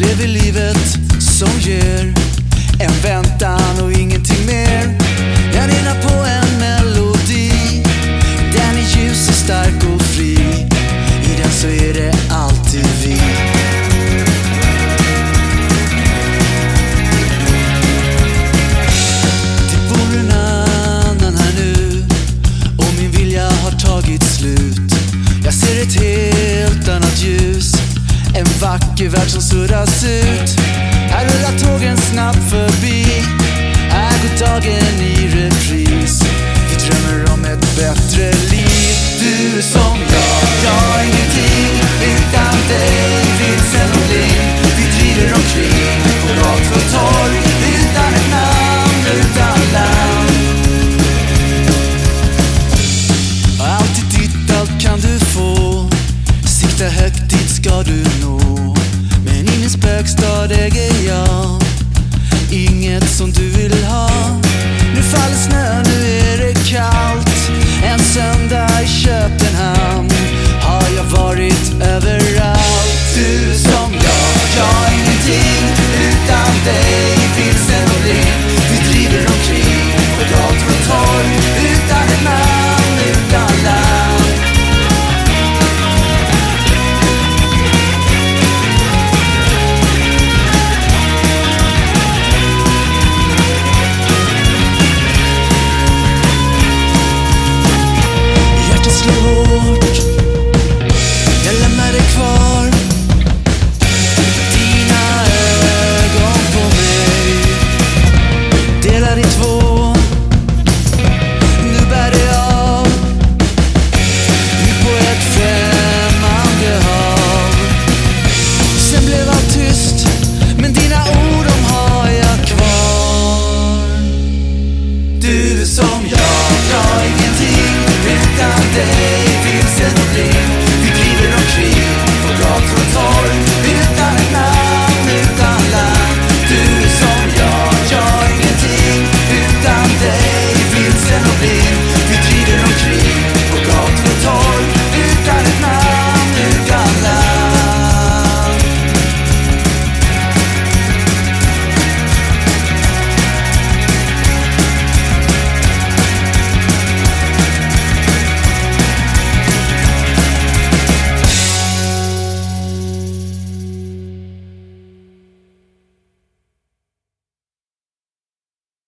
Jag lever livet som ger en väntan och ingenting mer. Jag nynnar på en melodi. Den är ljus och stark och fri. I den så är det vacker som suddas ut. Här rullar tågen snabbt förbi. Här går dagen i repris. Vi drömmer om ett bättre liv. Du är som jag, jag är ingenting utan dig. Vilsen och blind. Vi driver omkring på gator och torg. Utan ett namn, utan land. Allt är ditt, allt kan du få. Sikta högt, dit ska du nå. Men i min spökstad äger jag inget som du vill ha. Nu faller snö, nu är det kallt. En söndag i Köpenhamn har jag varit överallt. Du som jag, jag är ingenting utan dig.